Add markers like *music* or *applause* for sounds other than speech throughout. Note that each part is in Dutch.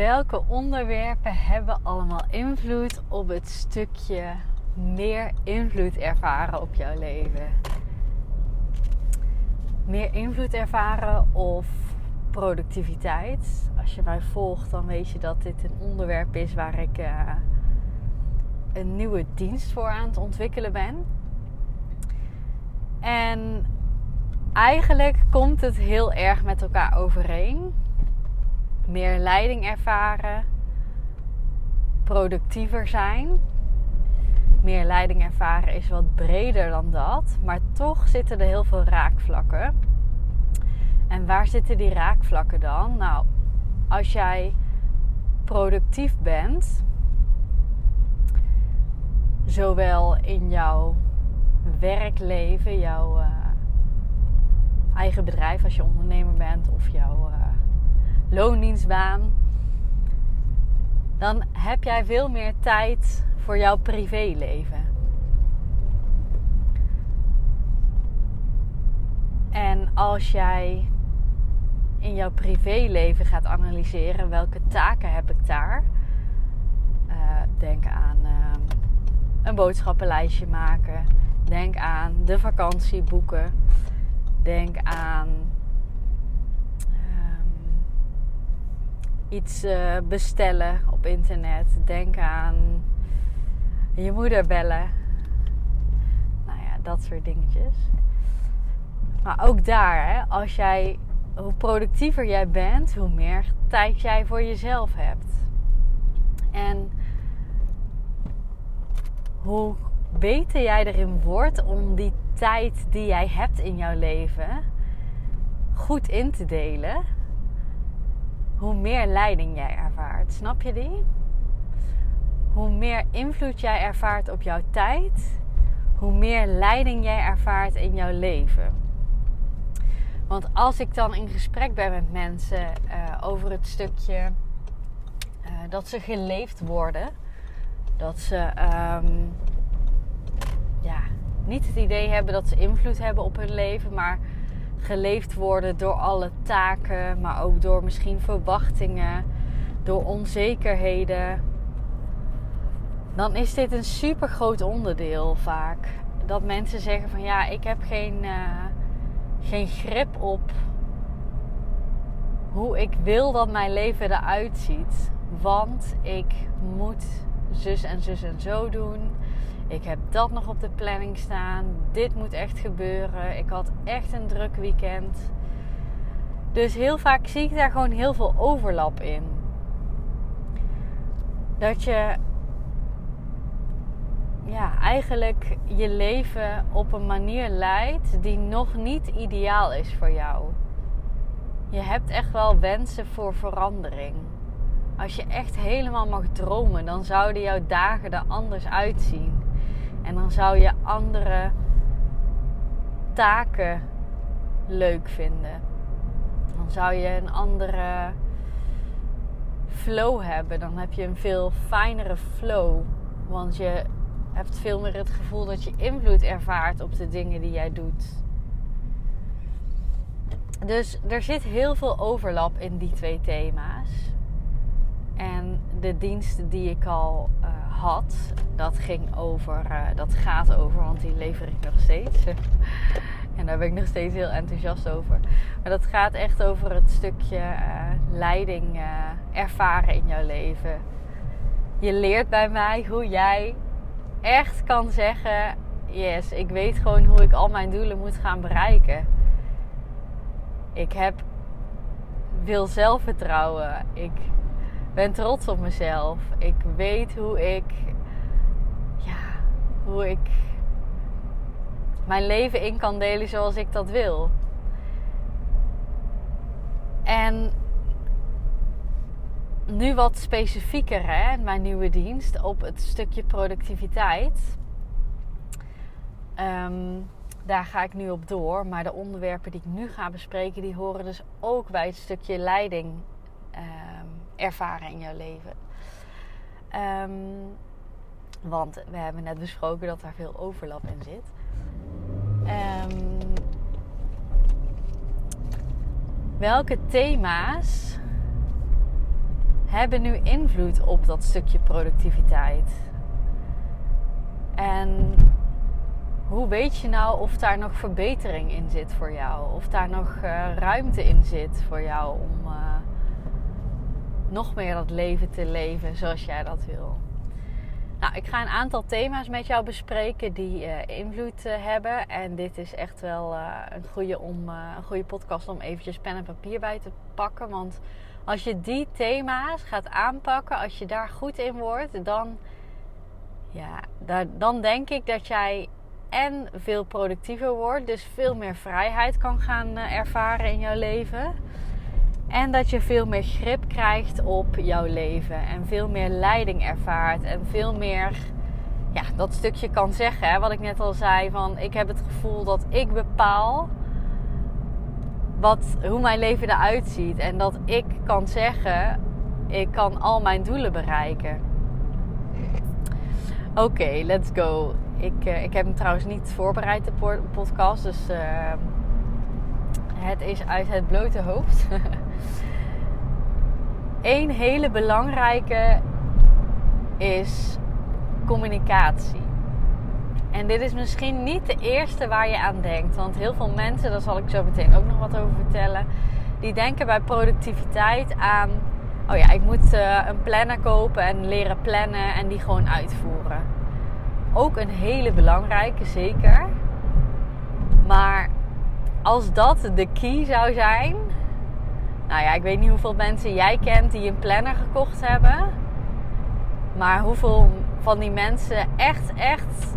Welke onderwerpen hebben allemaal invloed op het stukje meer invloed ervaren op jouw leven? Meer invloed ervaren of productiviteit? Als je mij volgt, dan weet je dat dit een onderwerp is waar ik uh, een nieuwe dienst voor aan het ontwikkelen ben. En eigenlijk komt het heel erg met elkaar overeen meer leiding ervaren, productiever zijn. Meer leiding ervaren is wat breder dan dat, maar toch zitten er heel veel raakvlakken. En waar zitten die raakvlakken dan? Nou, als jij productief bent, zowel in jouw werkleven, jouw uh, eigen bedrijf als je ondernemer bent of jouw uh, loondienstbaan, dan heb jij veel meer tijd voor jouw privéleven. En als jij in jouw privéleven gaat analyseren welke taken heb ik daar, uh, denk aan uh, een boodschappenlijstje maken, denk aan de vakantie boeken, denk aan iets uh, bestellen op internet. Denk aan je moeder bellen. Nou ja, dat soort dingetjes. Maar ook daar, hè, als jij, hoe productiever jij bent, hoe meer tijd jij voor jezelf hebt. En hoe beter jij erin wordt om die tijd die jij hebt in jouw leven goed in te delen hoe meer leiding jij ervaart. Snap je die? Hoe meer invloed jij ervaart op jouw tijd, hoe meer leiding jij ervaart in jouw leven. Want als ik dan in gesprek ben met mensen uh, over het stukje uh, dat ze geleefd worden, dat ze um, ja, niet het idee hebben dat ze invloed hebben op hun leven, maar geleefd worden door alle taken, maar ook door misschien verwachtingen, door onzekerheden. Dan is dit een super groot onderdeel vaak. Dat mensen zeggen van ja, ik heb geen, uh, geen grip op hoe ik wil dat mijn leven eruit ziet. Want ik moet zus en zus en zo doen. Ik heb dat nog op de planning staan. Dit moet echt gebeuren. Ik had echt een druk weekend. Dus heel vaak zie ik daar gewoon heel veel overlap in. Dat je ja, eigenlijk je leven op een manier leidt die nog niet ideaal is voor jou. Je hebt echt wel wensen voor verandering. Als je echt helemaal mag dromen, dan zouden jouw dagen er anders uitzien. En dan zou je andere taken leuk vinden. Dan zou je een andere flow hebben. Dan heb je een veel fijnere flow. Want je hebt veel meer het gevoel dat je invloed ervaart op de dingen die jij doet. Dus er zit heel veel overlap in die twee thema's. En de diensten die ik al uh, dat ging over, uh, dat gaat over, want die lever ik nog steeds. *laughs* en daar ben ik nog steeds heel enthousiast over. Maar dat gaat echt over het stukje uh, leiding ervaren in jouw leven. Je leert bij mij hoe jij echt kan zeggen: Yes, ik weet gewoon hoe ik al mijn doelen moet gaan bereiken. Ik heb wil zelfvertrouwen. Ik ben trots op mezelf. Ik weet hoe ik, ja, hoe ik mijn leven in kan delen zoals ik dat wil. nu wat specifieker, hè, mijn nieuwe dienst, op het stukje productiviteit. Ehm, daar ga ik nu op door. Maar de onderwerpen die ik nu ga bespreken, die horen dus ook bij het stukje leiding um, ervaren in jouw leven. Um, want we hebben net besproken dat daar veel overlap in zit. welke thema's hebben nu invloed op dat stukje productiviteit? En hoe weet je nou of daar nog verbetering in zit voor jou? Of daar nog uh, ruimte in zit voor jou om uh, nog meer dat leven te leven zoals jij dat wil? Nou, ik ga een aantal thema's met jou bespreken die uh, invloed hebben. En dit is echt wel een, goede om, een goede podcast om eventjes pen en papier bij te pakken. Want als je die thema's gaat aanpakken, als je daar goed in wordt, dan, ja, daar, dan denk ik dat jij en veel productiever wordt. Dus veel meer vrijheid kan gaan eh, ervaren in jouw leven. En dat je veel meer grip krijgt op jouw leven. En veel meer leiding ervaart. En veel meer ja, dat stukje kan zeggen. Wat ik net al zei. Van ik heb het gevoel dat ik bepaal wat, hoe mijn leven eruit ziet. En dat ik kan zeggen, ik kan al mijn doelen bereiken. Oké, let's go. Ik, uh, ik heb hem trouwens niet voorbereid, de podcast. Dus uh, het is uit het blote hoofd. *laughs* Eén hele belangrijke is communicatie. En dit is misschien niet de eerste waar je aan denkt. Want heel veel mensen, daar zal ik zo meteen ook nog wat over vertellen. Die denken bij productiviteit aan. Oh ja, ik moet uh, een planner kopen en leren plannen en die gewoon uitvoeren. Ook een hele belangrijke, zeker. Maar als dat de key zou zijn. Nou ja, ik weet niet hoeveel mensen jij kent die een planner gekocht hebben. Maar hoeveel van die mensen echt, echt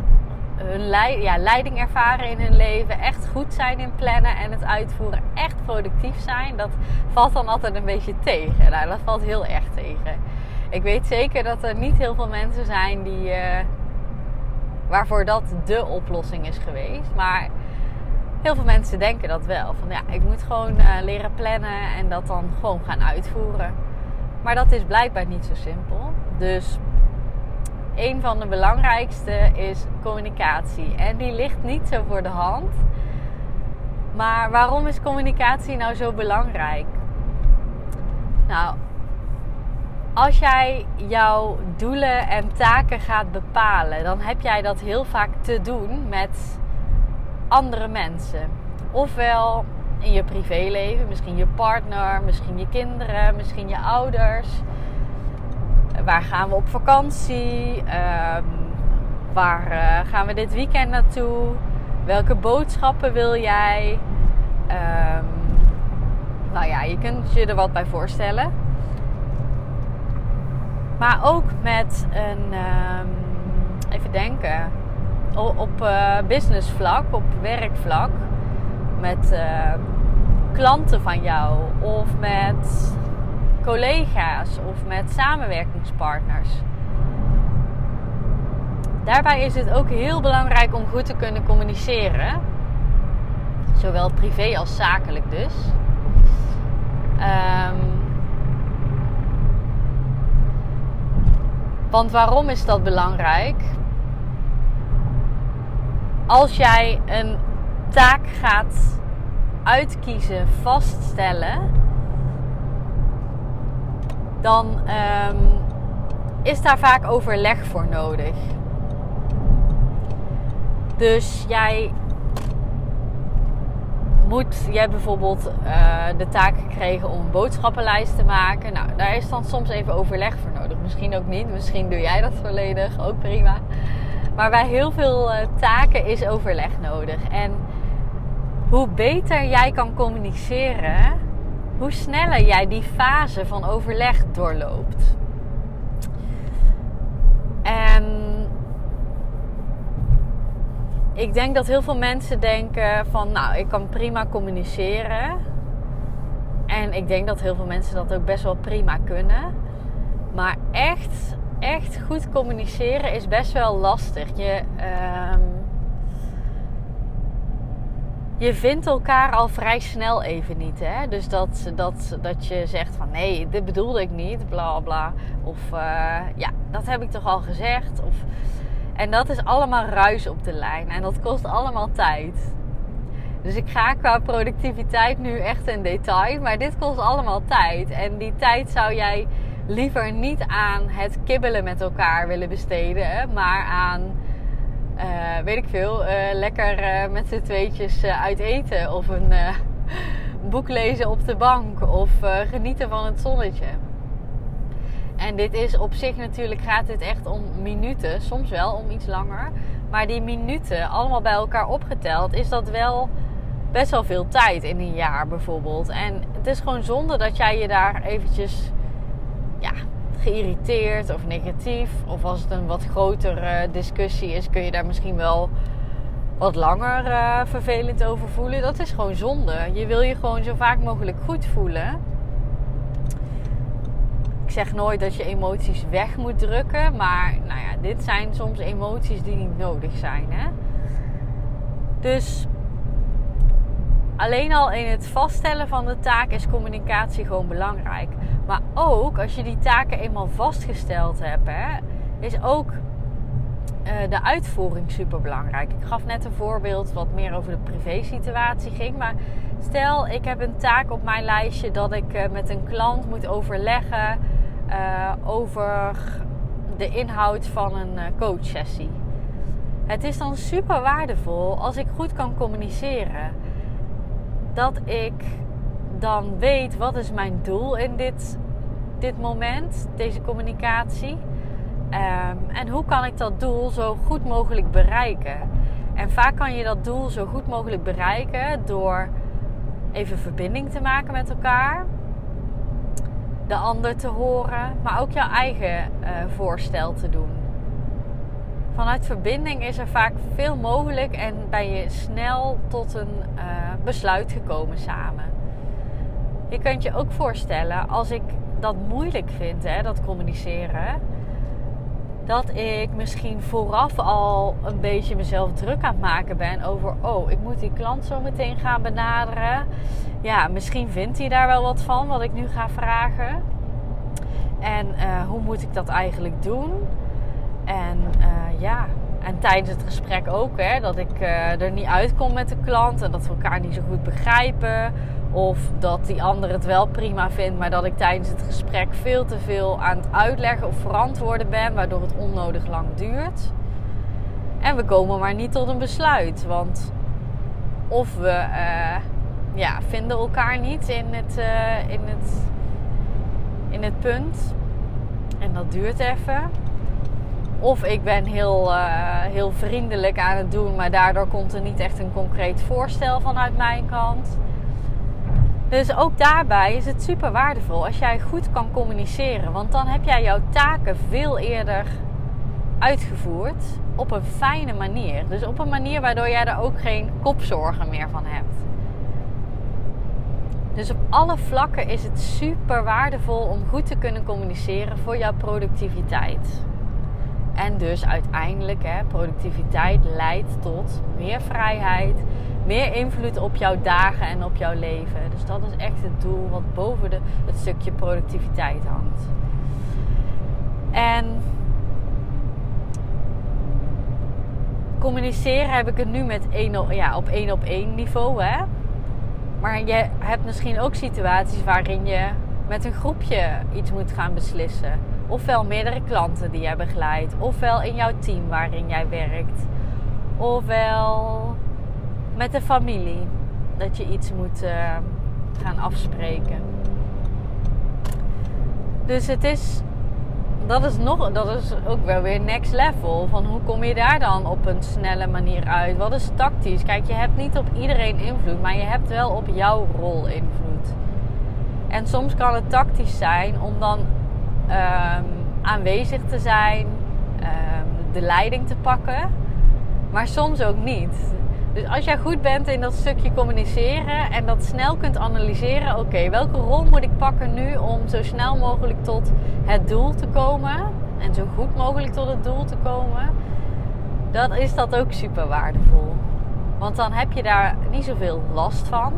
hun ja, leiding ervaren in hun leven, echt goed zijn in plannen en het uitvoeren, echt productief zijn, dat valt dan altijd een beetje tegen. Nou, dat valt heel erg tegen. Ik weet zeker dat er niet heel veel mensen zijn die, uh, waarvoor dat de oplossing is geweest. Maar heel veel mensen denken dat wel. Van ja, ik moet gewoon uh, leren plannen en dat dan gewoon gaan uitvoeren. Maar dat is blijkbaar niet zo simpel. Dus een van de belangrijkste is communicatie. En die ligt niet zo voor de hand. Maar waarom is communicatie nou zo belangrijk? Nou, als jij jouw doelen en taken gaat bepalen, dan heb jij dat heel vaak te doen met andere mensen. Ofwel in je privéleven, misschien je partner, misschien je kinderen, misschien je ouders waar gaan we op vakantie? Ehm, waar uh, gaan we dit weekend naartoe? Welke boodschappen wil jij? Um, nou ja, je kunt je er wat bij voorstellen. Maar ook met een, um, even denken, op uh, businessvlak, op werkvlak, met uh, klanten van jou of met collega's of met samenwerkingspartners. Daarbij is het ook heel belangrijk om goed te kunnen communiceren. Zowel privé als zakelijk dus. Um, want waarom is dat belangrijk? Als jij een taak gaat uitkiezen, vaststellen dan um, is daar vaak overleg voor nodig. Dus jij moet, jij hebt bijvoorbeeld uh, de taak gekregen om een boodschappenlijst te maken. Nou, daar is dan soms even overleg voor nodig. Misschien ook niet, misschien doe jij dat volledig, ook prima. Maar bij heel veel uh, taken is overleg nodig. En hoe beter jij kan communiceren, hoe sneller jij die fase van overleg doorloopt. En ik denk dat heel veel mensen denken van, nou, ik kan prima communiceren. En ik denk dat heel veel mensen dat ook best wel prima kunnen. Maar echt, echt goed communiceren is best wel lastig. Je, ehm, je vindt elkaar al vrij snel even niet. Hè? Dus dat, dat, dat je zegt van nee, dit bedoelde ik niet, bla bla. Of uh, ja, dat heb ik toch al gezegd. Of, en dat is allemaal ruis op de lijn. En dat kost allemaal tijd. Dus ik ga qua productiviteit nu echt in detail. Maar dit kost allemaal tijd. En die tijd zou jij liever niet aan het kibbelen met elkaar willen besteden. Maar aan, uh, weet ik veel, uh, lekker uh, met z'n tweetjes uit eten. Of een *laughs* boek lezen op de bank. Of genieten van het zonnetje. En dit is op zich natuurlijk, gaat dit echt om minuten. Soms wel om iets langer. Maar die minuten, allemaal bij elkaar opgeteld, is dat wel best wel veel tijd in een jaar bijvoorbeeld. En het is gewoon zonde dat jij je daar eventjes geïrriteerd of negatief. Of als het een wat grotere discussie is, kun je daar misschien wel wat langer uh, vervelend over voelen. Dat is gewoon zonde. Je wil je gewoon zo vaak mogelijk goed voelen. Ik zeg nooit dat je emoties weg moet drukken. Maar nou ja, dit zijn soms emoties die niet nodig zijn. Hè? Dus alleen al in het vaststellen van de taak is communicatie gewoon belangrijk. Maar ook als je die taken eenmaal vastgesteld hebt, hè, is ook uh, de uitvoering super belangrijk. Ik gaf net een voorbeeld wat meer over de privé-situatie ging. Maar stel, ik heb een taak op mijn lijstje dat ik uh, met een klant moet overleggen uh, over de inhoud van een coachsessie. Het is dan super waardevol als ik goed kan communiceren dat ik dan weet wat is mijn doel in dit, dit moment, deze communicatie. Um, en hoe kan ik dat doel zo goed mogelijk bereiken? En vaak kan je dat doel zo goed mogelijk bereiken door even verbinding te maken met elkaar. De ander te horen, maar ook jouw eigen uh, voorstel te doen vanuit verbinding is er vaak veel mogelijk en ben je snel tot een uh, besluit gekomen samen. Je kunt je ook voorstellen, als ik dat moeilijk vind, hè, dat communiceren, dat ik misschien vooraf al een beetje mezelf druk aan het maken ben over, oh, ik moet die klant zo meteen gaan benaderen. Ja, misschien vindt hij daar wel wat van, wat ik nu ga vragen. En uh, hoe moet ik dat eigenlijk doen? En uh, ja, en tijdens het gesprek ook, hè, dat ik uh, er niet uitkom met de klant en dat we elkaar niet zo goed begrijpen. Of dat die ander het wel prima vindt, maar dat ik tijdens het gesprek veel te veel aan het uitleggen of verantwoorden ben, waardoor het onnodig lang duurt. En we komen maar niet tot een besluit, want of we uh, ja, vinden elkaar niet in het, in, het, in het punt. En dat duurt even. Of ik ben heel, uh, heel vriendelijk aan het doen, maar daardoor komt er niet echt een concreet voorstel vanuit mijn kant. Dus ook daarbij is het super waardevol als jij goed kan communiceren. Want dan heb jij jouw taken veel eerder uitgevoerd op een fijne manier. Dus op een manier waardoor jij er ook geen kopzorgen meer van hebt. Dus op alle vlakken is het super waardevol om goed te kunnen communiceren voor jouw productiviteit. En dus uiteindelijk, hè, productiviteit leidt tot meer vrijheid, meer invloed op jouw dagen en op jouw leven. Dus dat is echt het doel wat boven de, het stukje productiviteit hangt. En communiceren heb ik het nu met één, ja, op één op één niveau. Hè? Maar je hebt misschien ook situaties waarin je met een groepje iets moet gaan beslissen ofwel meerdere klanten die jij begeleidt, ofwel in jouw team waarin jij werkt, ofwel met de familie dat je iets moet uh, gaan afspreken. Dus het is, dat is, nog, dat is ook wel weer next level. Van hoe kom je daar dan op een snelle manier uit? Wat is tactisch? Kijk, je hebt niet op iedereen invloed, maar je hebt wel op jouw rol invloed. En soms kan het tactisch zijn om dan um, aanwezig te zijn, um, de leiding te pakken. Maar soms ook niet. Dus als jij goed bent in dat stukje communiceren en dat snel kunt analyseren, oké, welke rol moet ik pakken nu om zo snel mogelijk tot het doel te komen en zo goed mogelijk tot het doel te komen, dan is dat ook super waardevol. Want dan heb je daar niet zoveel last van.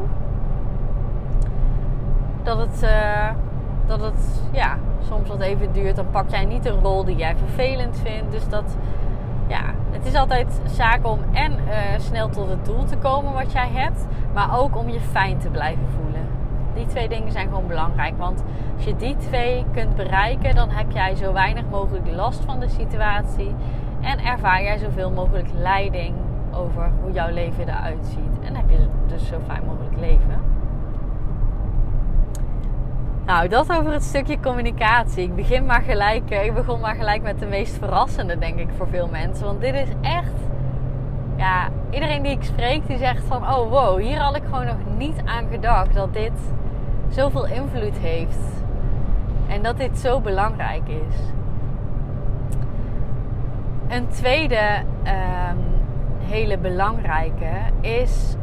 Dat het, uh, dat het ja, soms wat even duurt. Dan pak jij niet een rol die jij vervelend vindt. Dus dat, ja, het is altijd zaak om en uh, snel tot het doel te komen wat jij hebt. Maar ook om je fijn te blijven voelen. Die twee dingen zijn gewoon belangrijk. Want als je die twee kunt bereiken, dan heb jij zo weinig mogelijk last van de situatie. En ervaar jij zoveel mogelijk leiding over hoe jouw leven eruit ziet. En heb je dus zo fijn mogelijk leven. Nou, dat over het stukje communicatie. Ik begin maar gelijk, eh, ik begon maar gelijk met de meest verrassende, denk ik, voor veel mensen. Want dit is echt, ja, iedereen die ik spreek, die zegt van, oh wow, hier had ik gewoon nog niet aan gedacht dat dit zoveel invloed heeft. En dat dit zo belangrijk is. Een tweede um, hele belangrijke is.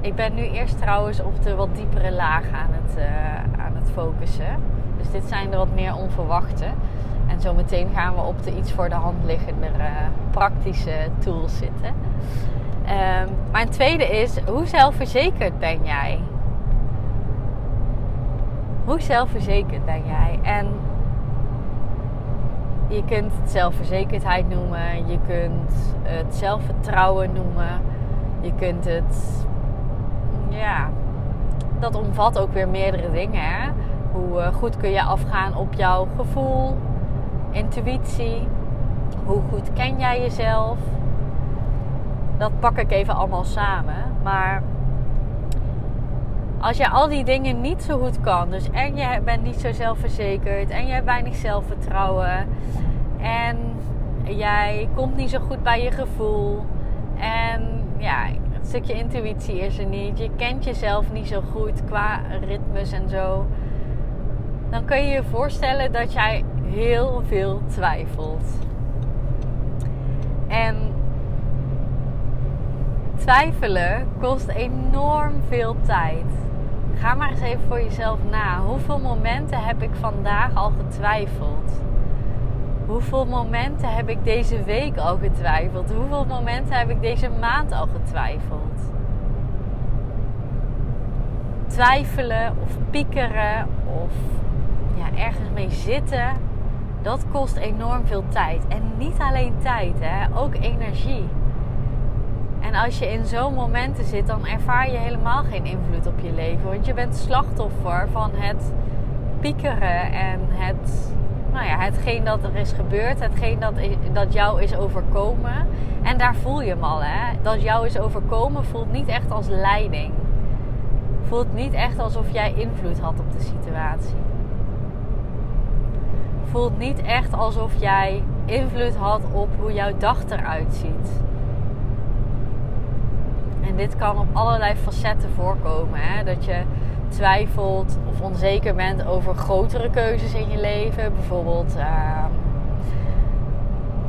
Ik ben nu eerst trouwens op de wat diepere laag aan het, uh, focussen. Dus dit zijn de wat meer onverwachte. En zometeen gaan we op de iets voor de hand liggende uh, praktische tools zitten. Um, maar een tweede is, hoe zelfverzekerd ben jij? Hoe zelfverzekerd ben jij? En je kunt het zelfverzekerdheid noemen, je kunt het zelfvertrouwen noemen, je kunt het, ja, dat omvat ook weer meerdere dingen. Hè? Hoe eh, goed kun je afgaan op jouw gevoel, intuïtie, hoe goed ken jij jezelf? Dat pak ik even allemaal samen. Maar als je al die dingen niet zo goed kan, dus en je bent niet zo zelfverzekerd en je hebt weinig zelfvertrouwen en jij komt niet zo goed bij je gevoel en ja, het stukje intuïtie is er niet, je kent jezelf niet zo goed qua ritmes en zo, dan kun je je voorstellen dat jij heel veel twijfelt. En twijfelen kost enorm veel tijd. Ga maar eens even voor jezelf na. Hoeveel momenten heb ik vandaag al getwijfeld? Hoeveel momenten heb ik deze week al getwijfeld? Hoeveel momenten heb ik deze maand al getwijfeld? Twijfelen of piekeren of ja, ergens mee zitten, dat kost enorm veel tijd. En niet alleen tijd, hè? ook energie. En als je in zo'n momenten zit, dan ervaar je helemaal geen invloed op je leven. Want je bent slachtoffer van het piekeren en het, nou ja, hetgeen dat er is gebeurd, hetgeen dat, dat jou is overkomen. En daar voel je hem al, hè? Dat jou is overkomen voelt niet echt als leiding. Voelt niet echt alsof jij invloed had op de situatie. Voelt niet echt alsof jij invloed had op hoe jouw dag eruit ziet en dit kan op allerlei facetten voorkomen. Hè? Dat je twijfelt of onzeker bent over grotere keuzes in je leven. Bijvoorbeeld uh,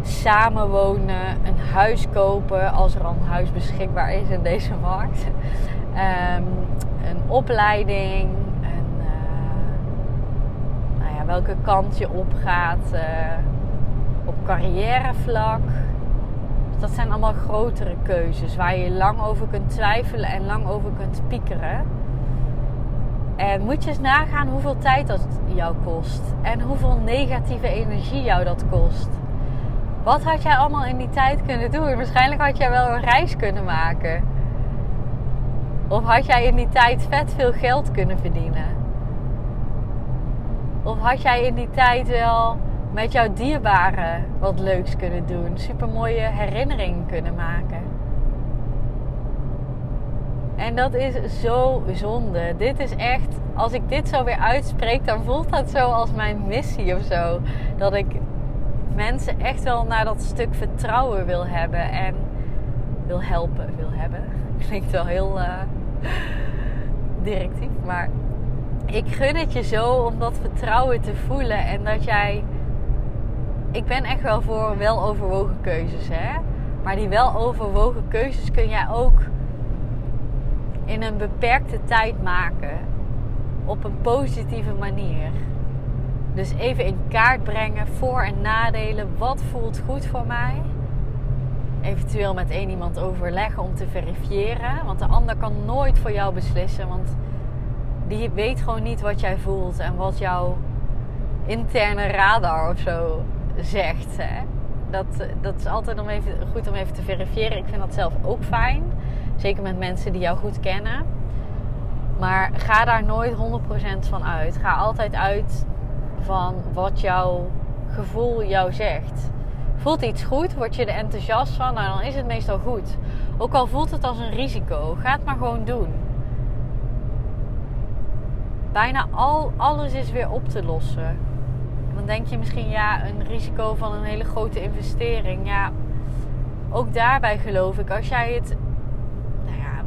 samenwonen, een huis kopen als er al een huis beschikbaar is in deze *laughs* markt. Um, een opleiding, uh, nou welke kant je opgaat uh, op carrièrevlak dat zijn allemaal grotere keuzes waar je lang over kunt twijfelen en lang over kunt piekeren. En moet je eens nagaan hoeveel tijd dat jou kost en hoeveel negatieve energie jou dat kost. Wat had jij allemaal in die tijd kunnen doen? Waarschijnlijk had jij wel een reis kunnen maken. Of had jij in die tijd vet veel geld kunnen verdienen? Of had jij in die tijd wel met jouw dierbaren wat leuks kunnen doen. Super mooie herinneringen kunnen maken. En dat is zo zonde. Dit is echt, als ik dit zo weer uitspreek, dan voelt dat zo als mijn missie of zo. Dat ik mensen echt wel naar dat stuk vertrouwen wil hebben en wil helpen, wil hebben. *laughs* Klinkt wel heel uh, directief, maar ik gun het je zo om dat vertrouwen te voelen en dat jij ik ben echt wel voor wel overwogen keuzes. Hè? Maar die wel overwogen keuzes kun jij ook in een beperkte tijd maken. Op een positieve manier. Dus even in kaart brengen voor- en nadelen. Wat voelt goed voor mij? Eventueel met één iemand overleggen om te verifiëren. Want de ander kan nooit voor jou beslissen. Want die weet gewoon niet wat jij voelt en wat jouw interne radar of zo zegt. Hè? Dat, dat is altijd om even, goed om even te verifiëren. Ik vind dat zelf ook fijn. Zeker met mensen die jou goed kennen. Maar ga daar nooit 100% van uit. Ga altijd uit van wat jouw gevoel jou zegt. Voelt iets goed, word je er enthousiast van, nou dan is het meestal goed. Ook al voelt het als een risico, ga het maar gewoon doen. Bijna al, alles is weer op te lossen. Dan denk je misschien, ja, een risico van een hele grote investering. Ja, ook daarbij geloof ik, als jij het,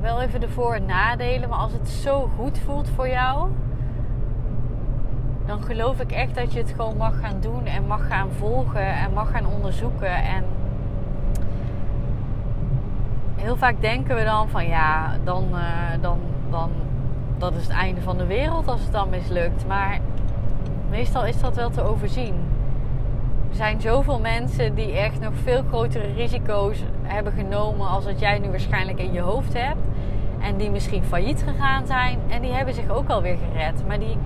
wel even de voor- en nadelen, maar als het zo goed voelt voor jou, dan geloof ik echt dat je het gewoon mag gaan doen en mag gaan volgen en mag gaan onderzoeken. En heel vaak denken we dan van ja, dan, uh, dan, dan dat is het einde van de wereld als het dan mislukt. Maar meestal is dat wel te overzien. Er zijn zoveel mensen die echt nog veel grotere risico's hebben genomen als wat jij nu waarschijnlijk in je hoofd hebt. En die misschien failliet gegaan zijn. En die hebben zich ook alweer gered. Maar die,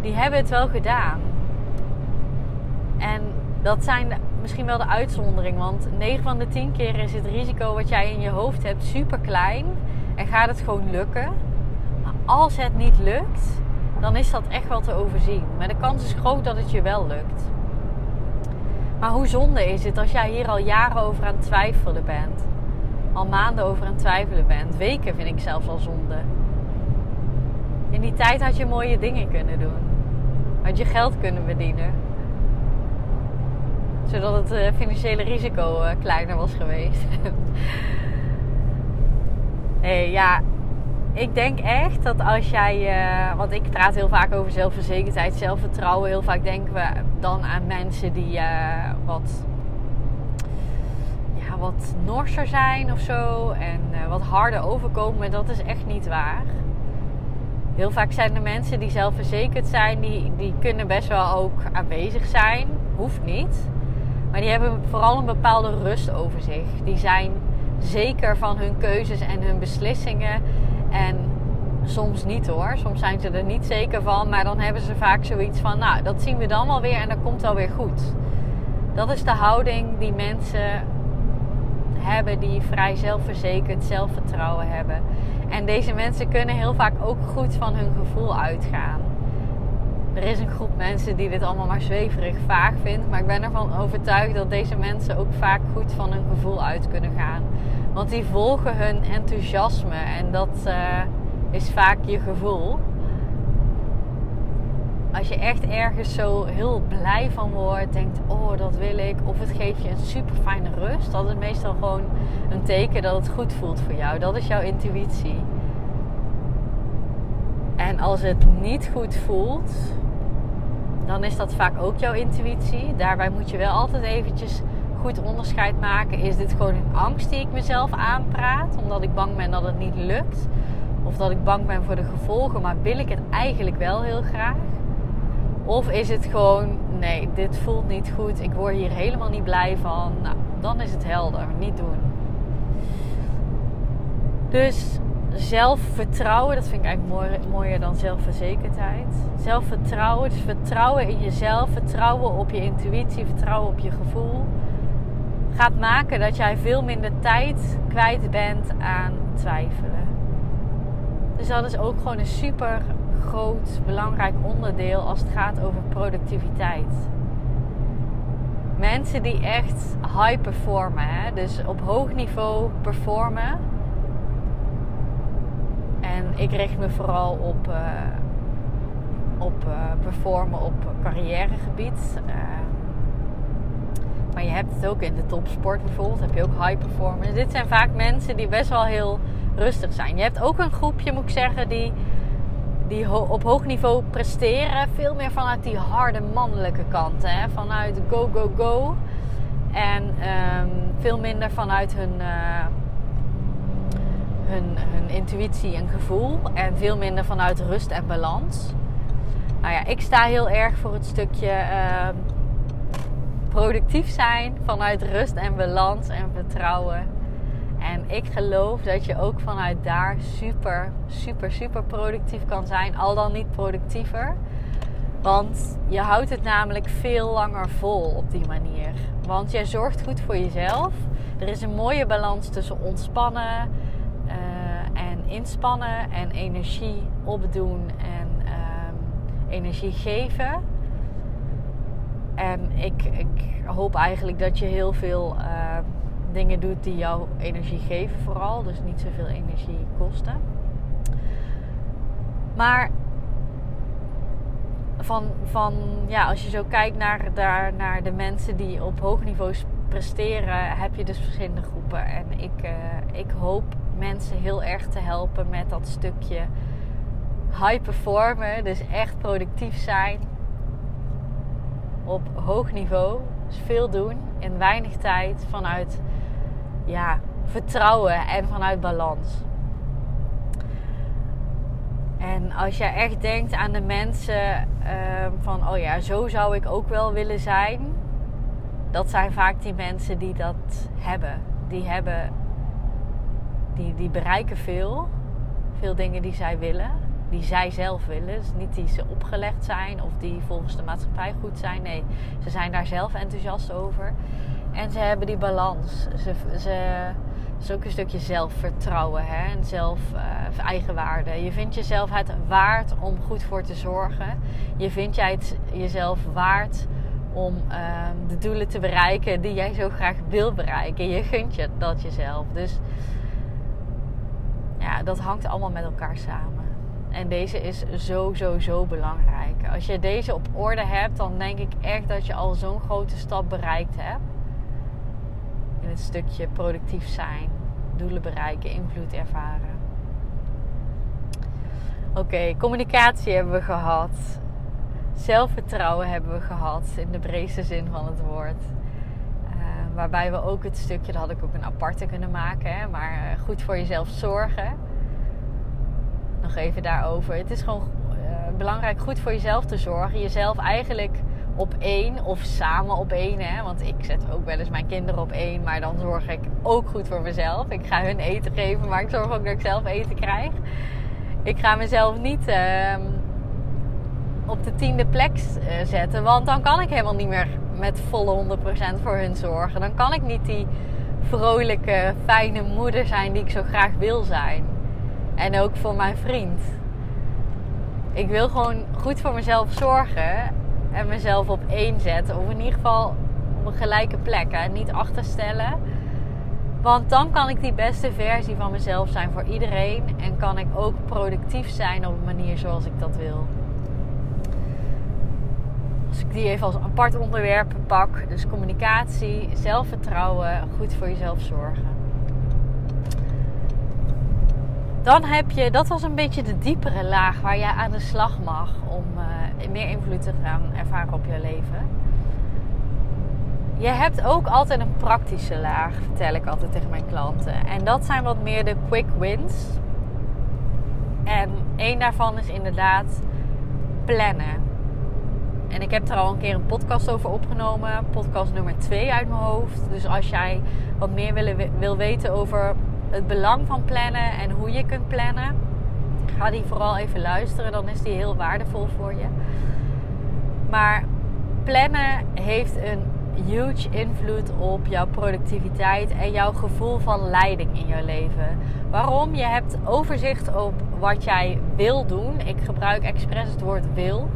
die hebben het wel gedaan. En dat zijn misschien wel de uitzondering. Want 9 van de 10 keer is het risico wat jij in je hoofd hebt super klein. En gaat het gewoon lukken. Maar als het niet lukt, dan is dat echt wel te overzien. Maar de kans is groot dat het je wel lukt. Maar hoe zonde is het als jij hier al jaren over aan het twijfelen bent? Al maanden over aan het twijfelen bent. Weken vind ik zelfs al zonde. In die tijd had je mooie dingen kunnen doen. Had je geld kunnen verdienen. Zodat het uh, financiële risico uh, kleiner was geweest. *laughs* hey, ja, ik denk echt dat als jij. Uh, want ik praat heel vaak over zelfverzekerdheid, zelfvertrouwen. Heel vaak denken we dan aan mensen die wat. Ja, wat norser zijn of zo. En wat harder overkomen. Maar dat is echt niet waar heel vaak zijn er mensen die zelfverzekerd zijn, die, die kunnen best wel ook aanwezig zijn. Hoeft niet. Maar die hebben vooral een bepaalde rust over zich. Die zijn zeker van hun keuzes en hun beslissingen. En soms niet hoor. Soms zijn ze er niet zeker van. Maar dan hebben ze vaak zoiets van: Nou, dat zien we dan wel weer en dat komt wel weer goed. Dat is de houding die mensen hebben die vrij zelfverzekerd zelfvertrouwen hebben. En deze mensen kunnen heel vaak ook goed van hun gevoel uitgaan. Er is een groep mensen die dit allemaal maar zweverig vaag vindt. Maar ik ben ervan overtuigd dat deze mensen ook vaak goed van hun gevoel uit kunnen gaan. Want die volgen hun enthousiasme. En dat uh, is vaak je gevoel. Als je echt ergens zo heel blij van wordt, denkt: Oh, dat wil ik. Of het geeft je een super fijne rust. Dat is meestal gewoon een teken dat het goed voelt voor jou. Dat is jouw intuïtie. En als het niet goed voelt, dan is dat vaak ook jouw intuïtie. Daarbij moet je wel altijd eventjes goed onderscheid maken. Is dit gewoon een angst die ik mezelf aanpraat, omdat ik bang ben dat het niet lukt? Of dat ik bang ben voor de gevolgen, maar wil ik het eigenlijk wel heel graag? Of is het gewoon, nee, dit voelt niet goed, ik word hier helemaal niet blij van. Nou, dan is het helder, niet doen. Dus zelfvertrouwen, dat vind ik eigenlijk mooier, dan zelfverzekerdheid. Zelfvertrouwen, dus vertrouwen in jezelf, vertrouwen op je intuïtie, vertrouwen op je gevoel. Gaat maken dat jij veel minder tijd kwijt bent aan twijfelen. Dus dat is ook gewoon een super groot, belangrijk onderdeel als het gaat over productiviteit. Mensen die echt high performen, hè? dus op hoog niveau performen. Ik richt me vooral op, uh, op uh, performen op carrièregebied. Uh, maar je hebt het ook in de topsport bijvoorbeeld, heb je ook high performers. Dit zijn vaak mensen die best wel heel rustig zijn. Je hebt ook een groepje, moet ik zeggen, die die op hoog niveau presteren. Veel meer vanuit die harde mannelijke kant. Hè? Vanuit go, go, go. En ehm, veel minder vanuit hun, hun, intuïtie en gevoel. En veel minder vanuit rust en balans. Nou ja, ik sta heel erg voor het stukje ehm, productief zijn vanuit rust en balans en vertrouwen. En ik geloof dat je ook vanuit daar super, super, super productief kan zijn. Al dan niet productiever. Want je houdt het namelijk veel langer vol op die manier. Want jij zorgt goed voor jezelf. Er is een mooie balans tussen ontspannen en inspannen en energie opdoen en um, energie geven. En ik, ik, hoop eigenlijk dat je heel veel uh, dingen doet die jou energie geven, vooral. Dus niet zoveel energie kosten. Maar van, van ja, als je zo kijkt naar, daar, naar de mensen die op hoog niveau presteren, heb je dus verschillende groepen. En ik, uh, ik hoop mensen heel erg te helpen met dat stukje high performen. Dus echt productief zijn op hoog niveau. Dus veel doen in weinig tijd vanuit ja, vertrouwen en vanuit balans. En als je echt denkt aan de mensen uh, van, oh ja, zo zou ik ook wel willen zijn. Dat zijn vaak die mensen die dat hebben. Die hebben, die, die bereiken veel. Veel dingen die zij willen. Die zij zelf willen. Dus niet die ze opgelegd zijn of die volgens de maatschappij goed zijn. Nee, ze zijn daar zelf enthousiast over. En ze hebben die balans. Ze, ze, is ook een stukje zelfvertrouwen hè? en zelf uh, eigenwaarde. Je vindt jezelf het waard om goed voor te zorgen. Je vindt jij het jezelf waard om uh, de doelen te bereiken die jij zo graag wil bereiken. Je gunt je dat jezelf. Dus ja, dat hangt allemaal met elkaar samen. En deze is zo, zo, zo belangrijk. Als je deze op orde hebt, dan denk ik echt dat je al zo'n grote stap bereikt hebt in het stukje productief zijn, doelen bereiken, invloed ervaren. Oké, communicatie hebben we gehad. Zelfvertrouwen hebben we gehad in de breedste zin van het woord. Waarbij we ook het stukje, dat had ik ook een aparte kunnen maken, hè, maar uh, goed voor jezelf zorgen. Nog even daarover. Het is gewoon uh, belangrijk goed voor jezelf te zorgen. Jezelf eigenlijk op één of samen op één. Hè? Want ik zet ook wel eens mijn kinderen op één, maar dan zorg ik ook goed voor mezelf. Ik ga hun eten geven, maar ik zorg ook dat ik zelf eten krijg. Ik ga mezelf niet uh, op de tiende plek eh, zetten, want dan kan ik helemaal niet meer met volle 100% voor hun zorgen. Dan kan ik niet die vrolijke, fijne moeder zijn die ik zo graag wil zijn. En ook voor mijn vriend. Ik wil gewoon goed voor mezelf zorgen en mezelf op één zetten. Of in ieder geval op een gelijke plek. Niet achterstellen. Want dan kan ik die beste versie van mezelf zijn voor iedereen. En kan ik ook productief zijn op een manier zoals ik dat wil. Als ik die even als apart onderwerp pak. Dus communicatie, zelfvertrouwen, goed voor jezelf zorgen. Dan heb je, dat was een beetje de diepere laag waar je aan de slag mag om uh, meer invloed te gaan ervaren op je leven. Je hebt ook altijd een praktische laag, vertel ik altijd tegen mijn klanten. En dat zijn wat meer de quick wins. En één daarvan is inderdaad plannen. En ik heb er al een keer een podcast over opgenomen. Podcast nummer 2 uit mijn hoofd. Dus als jij wat meer wil, wil weten over het belang van plannen en hoe je kunt plannen. Ga die vooral even luisteren, dan is die heel waardevol voor je. Maar plannen heeft een huge invloed op jouw productiviteit en jouw gevoel van leiding in je leven. Waarom? Je hebt overzicht op wat jij wil doen. Ik gebruik expres het woord wil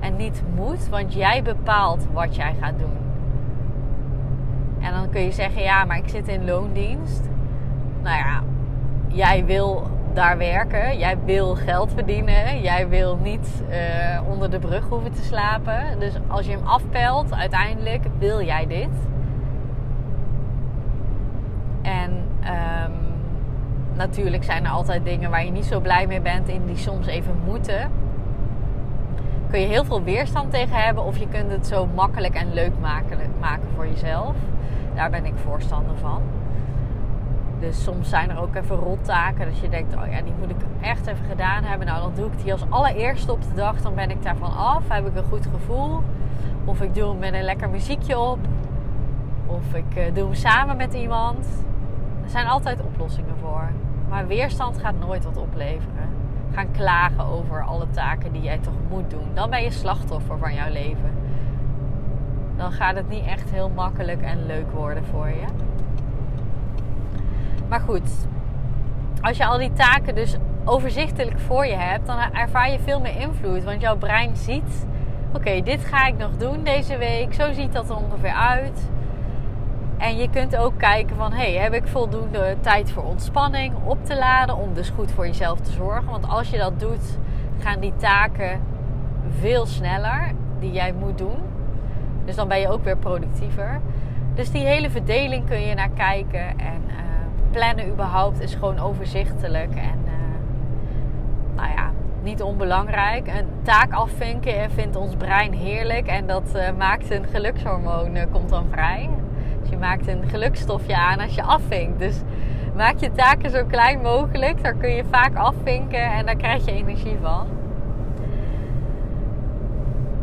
en niet moet, want jij bepaalt wat jij gaat doen. En dan kun je zeggen: ja, maar ik zit in loondienst nou ja, jij wil daar werken, jij wil geld verdienen, jij wil niet uh, onder de brug hoeven te slapen. Dus als je hem afpelt, uiteindelijk wil jij dit. En um, natuurlijk zijn er altijd dingen waar je niet zo blij mee bent en die soms even moeten. Kun je heel veel weerstand tegen hebben of je kunt het zo makkelijk en leuk maken, maken voor jezelf. Daar ben ik voorstander van. Dus soms zijn er ook even rottaken dat je denkt, oh ja, die moet ik echt even gedaan hebben. Nou, dan doe ik die als allereerste op de dag. Dan ben ik daarvan af. Heb ik een goed gevoel. Of ik doe hem met een lekker muziekje op. Of ik uh, doe hem samen met iemand. Er zijn altijd oplossingen voor. Maar weerstand gaat nooit wat opleveren. Gaan klagen over alle taken die jij toch moet doen. Dan ben je slachtoffer van jouw leven. Dan gaat het niet echt heel makkelijk en leuk worden voor je. Maar goed, als je al die taken dus overzichtelijk voor je hebt, dan ervaar je veel meer invloed. Want jouw brein ziet: oké, dit ga ik nog doen deze week. Zo ziet dat er ongeveer uit. En je kunt ook kijken van, hey, heb ik voldoende tijd voor ontspanning op te laden om dus goed voor jezelf te zorgen? Want als je dat doet, gaan die taken veel sneller die jij moet doen. Dus dan ben je ook weer productiever. Dus die hele verdeling kun je naar kijken en uh, plannen überhaupt is gewoon overzichtelijk en uh, nou ja, niet onbelangrijk. Een taak afvinken vindt ons brein heerlijk en dat uh, maakt een gelukshormoon komt dan vrij. Je maakt een gelukstofje aan als je afvinkt. Dus maak je taken zo klein mogelijk. Daar kun je vaak afvinken en daar krijg je energie van.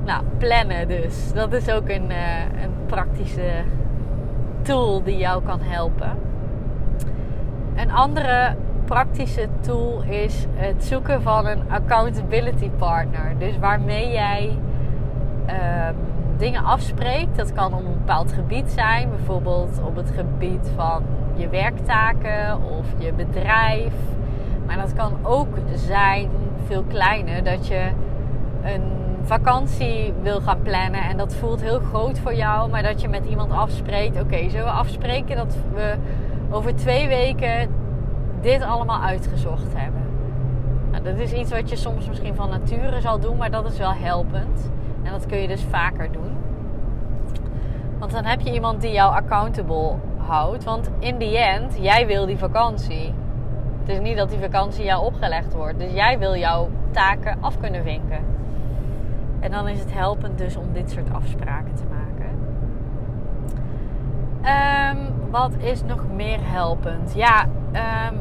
Nou, plannen dus. Dat is ook een, uh, een praktische tool die jou kan helpen. Een andere praktische tool is het zoeken van een accountability partner. Dus waarmee jij uh, dingen afspreekt. Dat kan op een bepaald gebied zijn, bijvoorbeeld op het gebied van je werktaken of je bedrijf. Maar dat kan ook zijn, veel kleiner, dat je een vakantie wil gaan plannen en dat voelt heel groot voor jou, maar dat je met iemand afspreekt: oké, zullen we afspreken dat we over twee weken dit allemaal uitgezocht hebben? Nou, dat is iets wat je soms misschien van nature zal doen, maar dat is wel helpend. En dat kun je dus vaker doen. Want dan heb je iemand die jou accountable houdt. Want in the end, jij wil die vakantie. Het is niet dat die vakantie jou opgelegd wordt. Dus jij wil jouw taken af kunnen vinken. En dan is het helpend dus om dit soort afspraken te maken. Um, wat is nog meer helpend? Ja, um,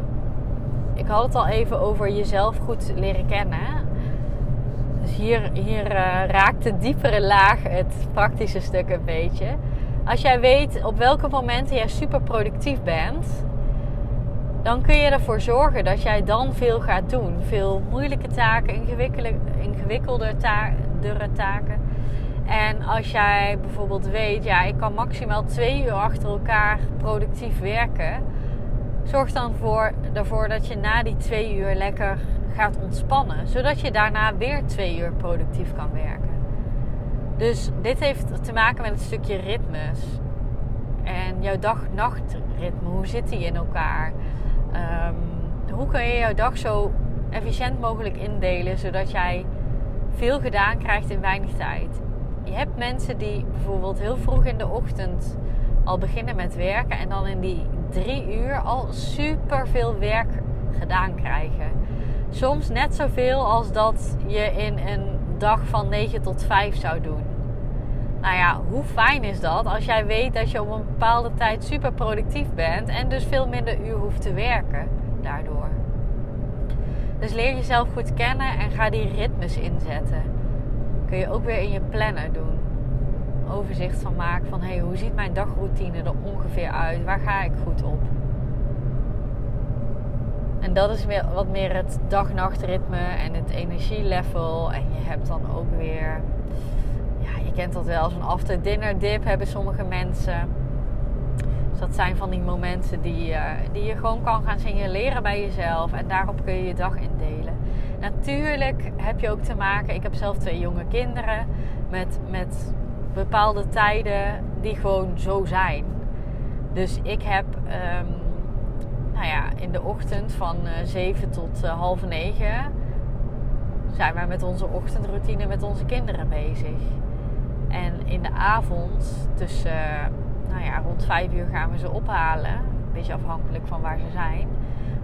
ik had het al even over jezelf goed leren kennen. Dus hier, hier uh, raakt de diepere laag het praktische stuk een beetje. Als jij weet op welke momenten jij super productief bent, dan kun je ervoor zorgen dat jij dan veel gaat doen. Veel moeilijke taken, ingewikkelde taken. En als jij bijvoorbeeld weet, ja, ik kan maximaal twee uur achter elkaar productief werken. Zorg dan voor, ervoor dat je na die twee uur lekker gaat ontspannen. Zodat je daarna weer twee uur productief kan werken. Dus dit heeft te maken met het stukje ritmes. En jouw dag-nachtritme, hoe zit die in elkaar? Um, hoe kun je jouw dag zo efficiënt mogelijk indelen, zodat jij veel gedaan krijgt in weinig tijd? Je hebt mensen die bijvoorbeeld heel vroeg in de ochtend al beginnen met werken en dan in die drie uur al super veel werk gedaan krijgen. Soms net zoveel als dat je in een dag van 9 tot 5 zou doen. Nou ja, hoe fijn is dat als jij weet dat je op een bepaalde tijd super productief bent en dus veel minder uur hoeft te werken daardoor. Dus leer jezelf goed kennen en ga die ritmes inzetten. Kun je ook weer in je planner doen. Overzicht van maken van hey, hoe ziet mijn dagroutine er ongeveer uit? Waar ga ik goed op? En dat is weer wat meer het dag-nachtritme en het energielevel. En je hebt dan ook weer, ja, je kent dat wel, zo'n after dinner dip hebben sommige mensen. Dus dat zijn van die momenten die, die je gewoon kan gaan signaleren bij jezelf. En daarop kun je je dag indelen. Natuurlijk heb je ook te maken, ik heb zelf twee jonge kinderen, met, met bepaalde tijden die gewoon zo zijn. Dus ik heb um, nou ja, in de ochtend van uh, eh, 7 tot uh, half 9 zijn wij met onze ochtendroutine met onze kinderen bezig. En in de avond, tussen nou ja, rond 5 uur gaan we ze ophalen. Een beetje afhankelijk van waar ze zijn.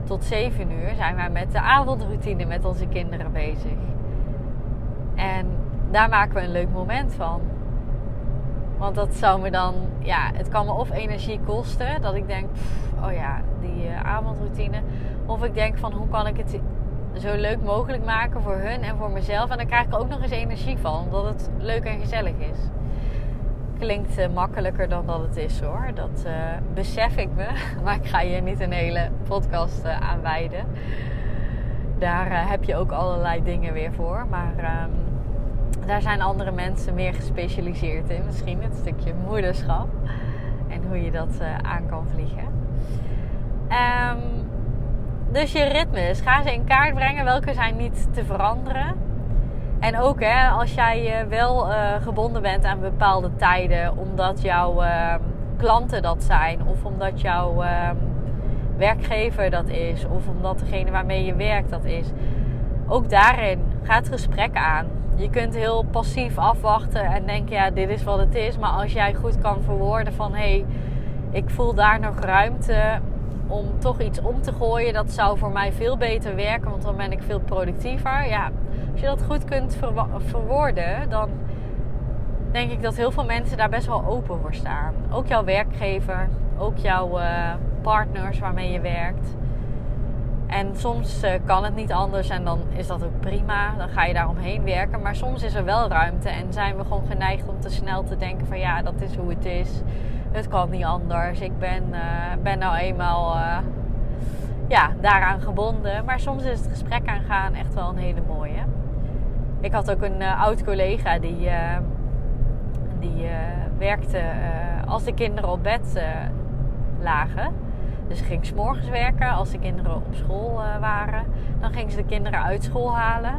Tot 7 uur zijn wij met de avondroutine met onze kinderen bezig. En daar maken we een leuk moment van. Want dat zou me dan, ja, het kan me of energie kosten. Dat ik denk, oh ja, die uh, avondroutine. Of ik denk van, hoe kan ik het zo leuk mogelijk maken voor hun en voor mezelf. En dan krijg ik ook nog eens energie van, omdat het leuk en gezellig is. Klinkt uh, makkelijker dan dat het is hoor. Dat uh, besef ik me. *laughs* Maar ik ga hier niet een hele podcast aan wijden. Daar heb je ook allerlei dingen weer voor. Maar um, daar zijn andere mensen meer gespecialiseerd in. Misschien het stukje moederschap. En hoe je dat aan kan vliegen. Um, dus je ritmes, ga ze in kaart brengen. Welke zijn niet te veranderen. En ook hè, als jij wel uh, gebonden bent aan bepaalde tijden, omdat jouw uh, klanten dat zijn, of omdat jouw uh, werkgever dat is, of omdat degene waarmee je werkt dat is. Ook daarin ga het gesprek aan. Je kunt heel passief afwachten en denken, ja, dit is wat het is. Maar als jij goed kan verwoorden van hé, hey, ik voel daar nog ruimte om toch iets om te gooien, dat zou voor mij veel beter werken, want dan ben ik veel productiever. Ja, als je dat goed kunt verwoorden, dan denk ik dat heel veel mensen daar best wel open voor staan. Ook jouw werkgever, ook jouw uh, partners waarmee je werkt. En soms uh, kan het niet anders en dan is dat ook prima. Dan ga je daar omheen werken. Maar soms is er wel ruimte en zijn we gewoon geneigd om te snel te denken van ja, dat is hoe het is het kan niet anders. Ik ben, uh, ben nou eenmaal uh, ja, daaraan gebonden. Maar soms is het gesprek aangaan echt wel een hele mooie. Ik had ook een oud collega die, die werkte als de kinderen op bed lagen. Dus ging s'morgens werken als de kinderen op school waren. Dan ging ze de kinderen uit school halen.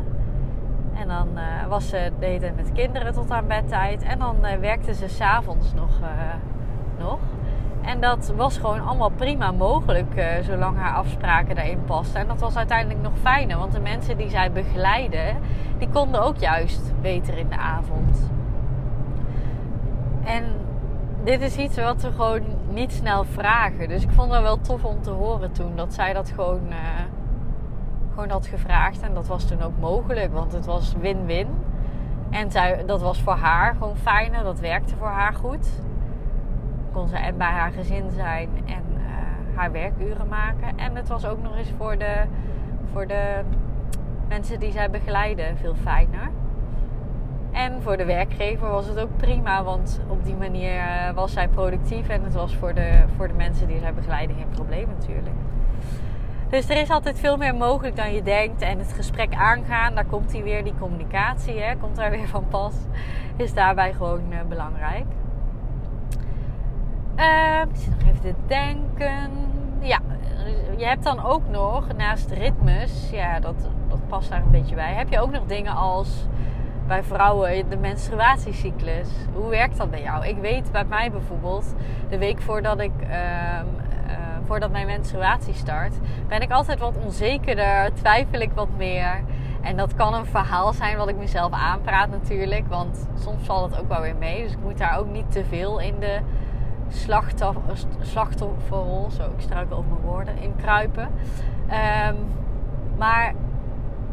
En dan was ze deden met de kinderen tot aan bedtijd. En dan werkte ze s'avonds nog nog. En dat was gewoon allemaal prima mogelijk, uh, zolang haar afspraken daarin pasten. En dat was uiteindelijk nog fijner, want de mensen die zij begeleiden, die konden ook juist beter in de avond. En dit is iets wat we gewoon niet snel vragen. Dus ik vond het wel tof om te horen toen dat zij dat gewoon, uh, gewoon had gevraagd. En dat was toen ook mogelijk, want het was win-win. En zij, dat was voor haar gewoon fijner, dat werkte voor haar goed kon ze bij haar gezin zijn en uh, haar werkuren maken. En het was ook nog eens voor de, voor de mensen die zij begeleiden veel fijner. En voor de werkgever was het ook prima, want op die manier eh, was zij productief en het was voor de, voor de mensen die zij begeleiden geen probleem natuurlijk. Dus er is altijd veel meer mogelijk dan je denkt. En het gesprek aangaan, daar komt hij weer, die communicatie, hè, komt daar weer van pas, is daarbij gewoon uh, belangrijk. Zit nog even te denken. Ja, je hebt dan ook nog naast ritmes, ja, dat, dat past daar een beetje bij. Heb je ook nog dingen als bij vrouwen de menstruatiecyclus? Hoe werkt dat bij jou? Ik weet bij mij bijvoorbeeld, de week voordat ik. Uh, uh, voordat mijn menstruatie start, ben ik altijd wat onzekerder, twijfel ik wat meer. En dat kan een verhaal zijn wat ik mezelf aanpraat natuurlijk, want soms valt het ook wel weer mee. Dus ik moet daar ook niet te veel in de slachtofferrol, zo ik struikel over mijn woorden, in kruipen. Um, maar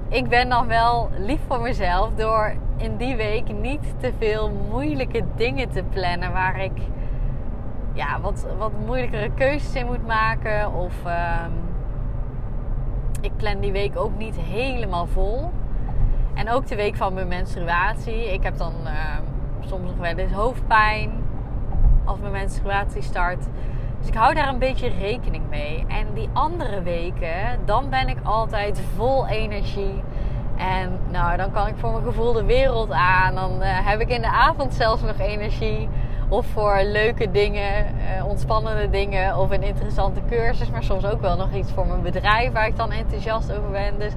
ik ben dan wel lief voor mezelf door in die week niet te veel moeilijke dingen te plannen waar ik ja, wat, wat moeilijkere keuzes in moet maken. Of um, ik plan die week ook niet helemaal vol. En ook de week van mijn menstruatie. Ik heb dan uh, soms nog wel eens hoofdpijn als mijn menstruatie start. Dus ik hou daar een beetje rekening mee. En die andere weken, dan ben ik altijd vol energie. En nou, dan kan ik voor mijn gevoel de wereld aan. Dan uh, heb ik in de avond zelfs nog energie. Of voor leuke dingen, uh, ontspannende dingen. Of een interessante cursus. Maar soms ook wel nog iets voor mijn bedrijf waar ik dan enthousiast over ben. Dus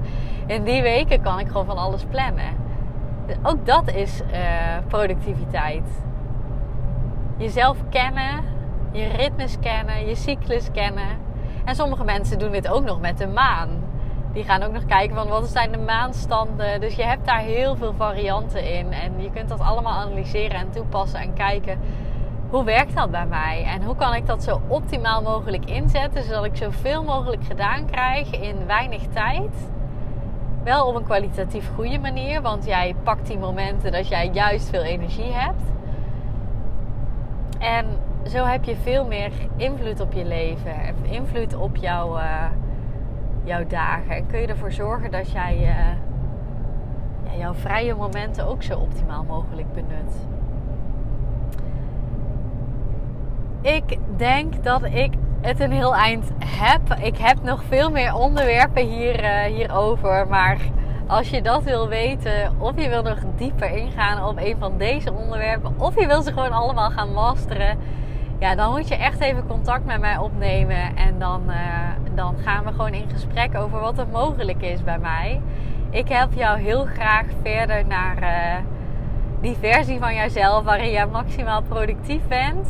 in die weken kan ik gewoon van alles plannen. Ook dat is uh, productiviteit jezelf kennen, je ritmes kennen, je cyclus kennen. En sommige mensen doen dit ook nog met de maan. Die gaan ook nog kijken van wat zijn de maanstanden. Dus je hebt daar heel veel varianten in. En je kunt dat allemaal analyseren en toepassen en kijken hoe werkt dat bij mij? En hoe kan ik dat zo optimaal mogelijk inzetten, zodat ik zoveel mogelijk gedaan krijg in weinig tijd. Wel op een kwalitatief goede manier, want jij pakt die momenten dat jij juist veel energie hebt. En zo heb je veel meer invloed op je leven. Invloed op jouw, uh, jouw dagen. En kun je ervoor zorgen dat jij uh, ja, jouw vrije momenten ook zo optimaal mogelijk benut. Ik denk dat ik het een heel eind heb. Ik heb nog veel meer onderwerpen hier, uh, hierover. Maar als je dat wil weten, of je wil nog dieper ingaan op een van deze onderwerpen, of je wil ze gewoon allemaal gaan masteren, ja, dan moet je echt even contact met mij opnemen. En dan, uh, dan gaan we gewoon in gesprek over wat er mogelijk is bij mij. Ik help jou heel graag verder naar uh, die versie van jezelf waarin jij maximaal productief bent.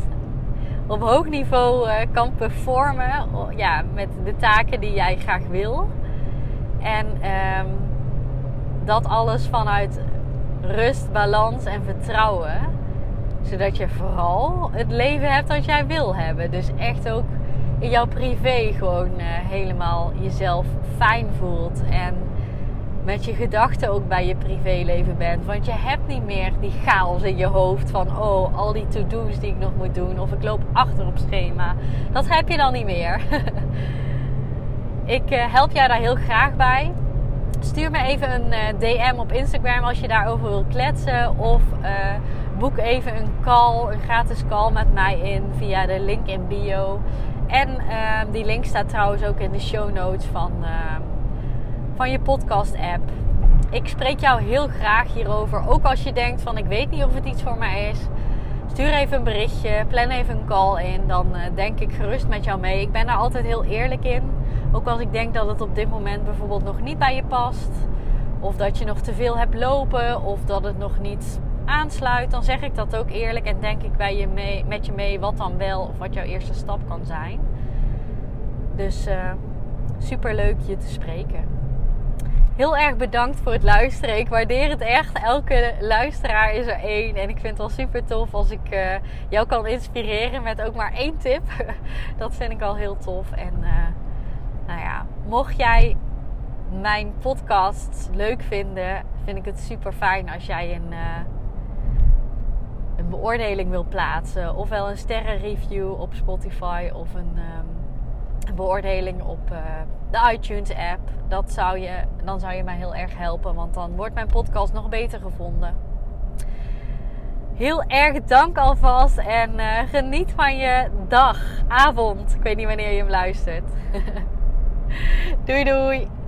Op hoog niveau uh, kan performen ja, met de taken die jij graag wil. En um, dat alles vanuit rust, balans en vertrouwen. Zodat je vooral het leven hebt dat jij wil hebben. Dus echt ook in jouw privé gewoon uh, helemaal jezelf fijn voelt. En met je gedachten ook bij je privéleven bent. Want je hebt niet meer die chaos in je hoofd van oh, al die to-do's die ik nog moet doen. Of ik loop achter op schema. Dat heb je dan niet meer. *laughs* ik uh, help jou daar heel graag bij stuur me even een eh, DM op Instagram als je daarover wil kletsen. Of boek even een call, een gratis call met mij in via de link in bio. En uh, die link staat trouwens ook in de show notes van, ehm, van je podcast app. Ik spreek jou heel graag hierover. Ook als je denkt van ik weet niet of het iets voor mij is. Stuur even een berichtje, plan even een call in. Dan eh, denk ik gerust met jou mee. Ik ben daar altijd heel eerlijk in. Ook als ik denk dat het op dit moment bijvoorbeeld nog niet bij je past. Of dat je nog te veel hebt lopen. Of dat het nog niet aansluit. Dan zeg ik dat ook eerlijk. En denk ik bij je mee, met je mee wat dan wel. Of wat jouw eerste stap kan zijn. Dus eh, super leuk je te spreken. Heel erg bedankt voor het luisteren. Ik waardeer het echt. Elke luisteraar is er één. En ik vind het wel super tof als ik uh, jou kan inspireren met ook maar één tip. *laughs* Dat vind ik al heel tof. En uh, nou ja, mocht jij mijn podcast leuk vinden, vind ik het super fijn als jij een, een beoordeling wil plaatsen. Ofwel een sterrenreview op Spotify of een, um, een beoordeling op uh, de iTunes app. Dat zou je, dan zou je mij heel erg helpen, want dan wordt mijn podcast nog beter gevonden. Heel erg dank alvast en uh, geniet van je dag, avond. Ik weet niet wanneer je hem luistert. *laughs* doei doei!